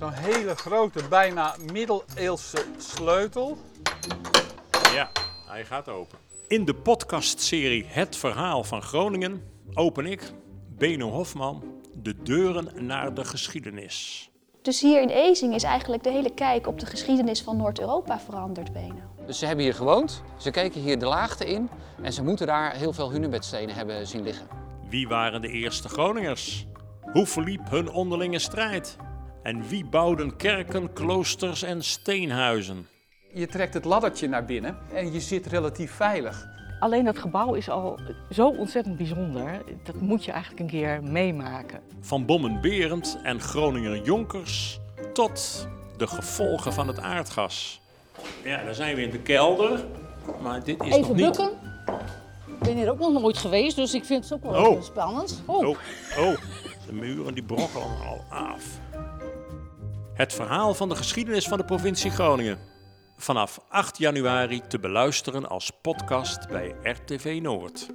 zo'n hele grote, bijna middeleeuwse sleutel. Ja, hij gaat open. In de podcastserie Het Verhaal van Groningen open ik, Beno Hofman, de deuren naar de geschiedenis. Dus hier in Ezing is eigenlijk de hele kijk op de geschiedenis van Noord-Europa veranderd, Beno. Dus ze hebben hier gewoond, ze keken hier de laagte in en ze moeten daar heel veel hunebedstenen hebben zien liggen. Wie waren de eerste Groningers? Hoe verliep hun onderlinge strijd? En wie bouwden kerken, kloosters en steenhuizen? Je trekt het laddertje naar binnen en je zit relatief veilig. Alleen dat gebouw is al zo ontzettend bijzonder. Dat moet je eigenlijk een keer meemaken. Van Bommen Berend en Groninger Jonkers tot de gevolgen van het aardgas. Ja, dan zijn we in de kelder. Maar dit is nog Even niet... bukken. Ik ben hier ook nog nooit geweest, dus ik vind het ook wel Oh. spannend. Oh. Oh, oh, de muren die brokkelen al af. Het verhaal van de geschiedenis van de provincie Groningen. Vanaf 8 januari te beluisteren als podcast bij RTV Noord.